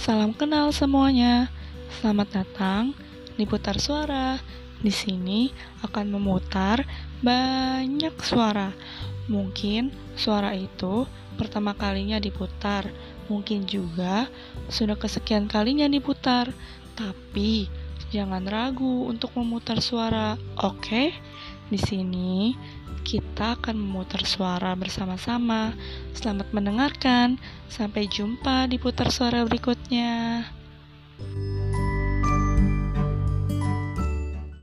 Salam kenal semuanya. Selamat datang di Putar Suara. Di sini akan memutar banyak suara. Mungkin suara itu pertama kalinya diputar, mungkin juga sudah kesekian kalinya diputar. Tapi jangan ragu untuk memutar suara, oke? Di sini kita akan memutar suara bersama-sama. Selamat mendengarkan. Sampai jumpa di putar suara berikutnya.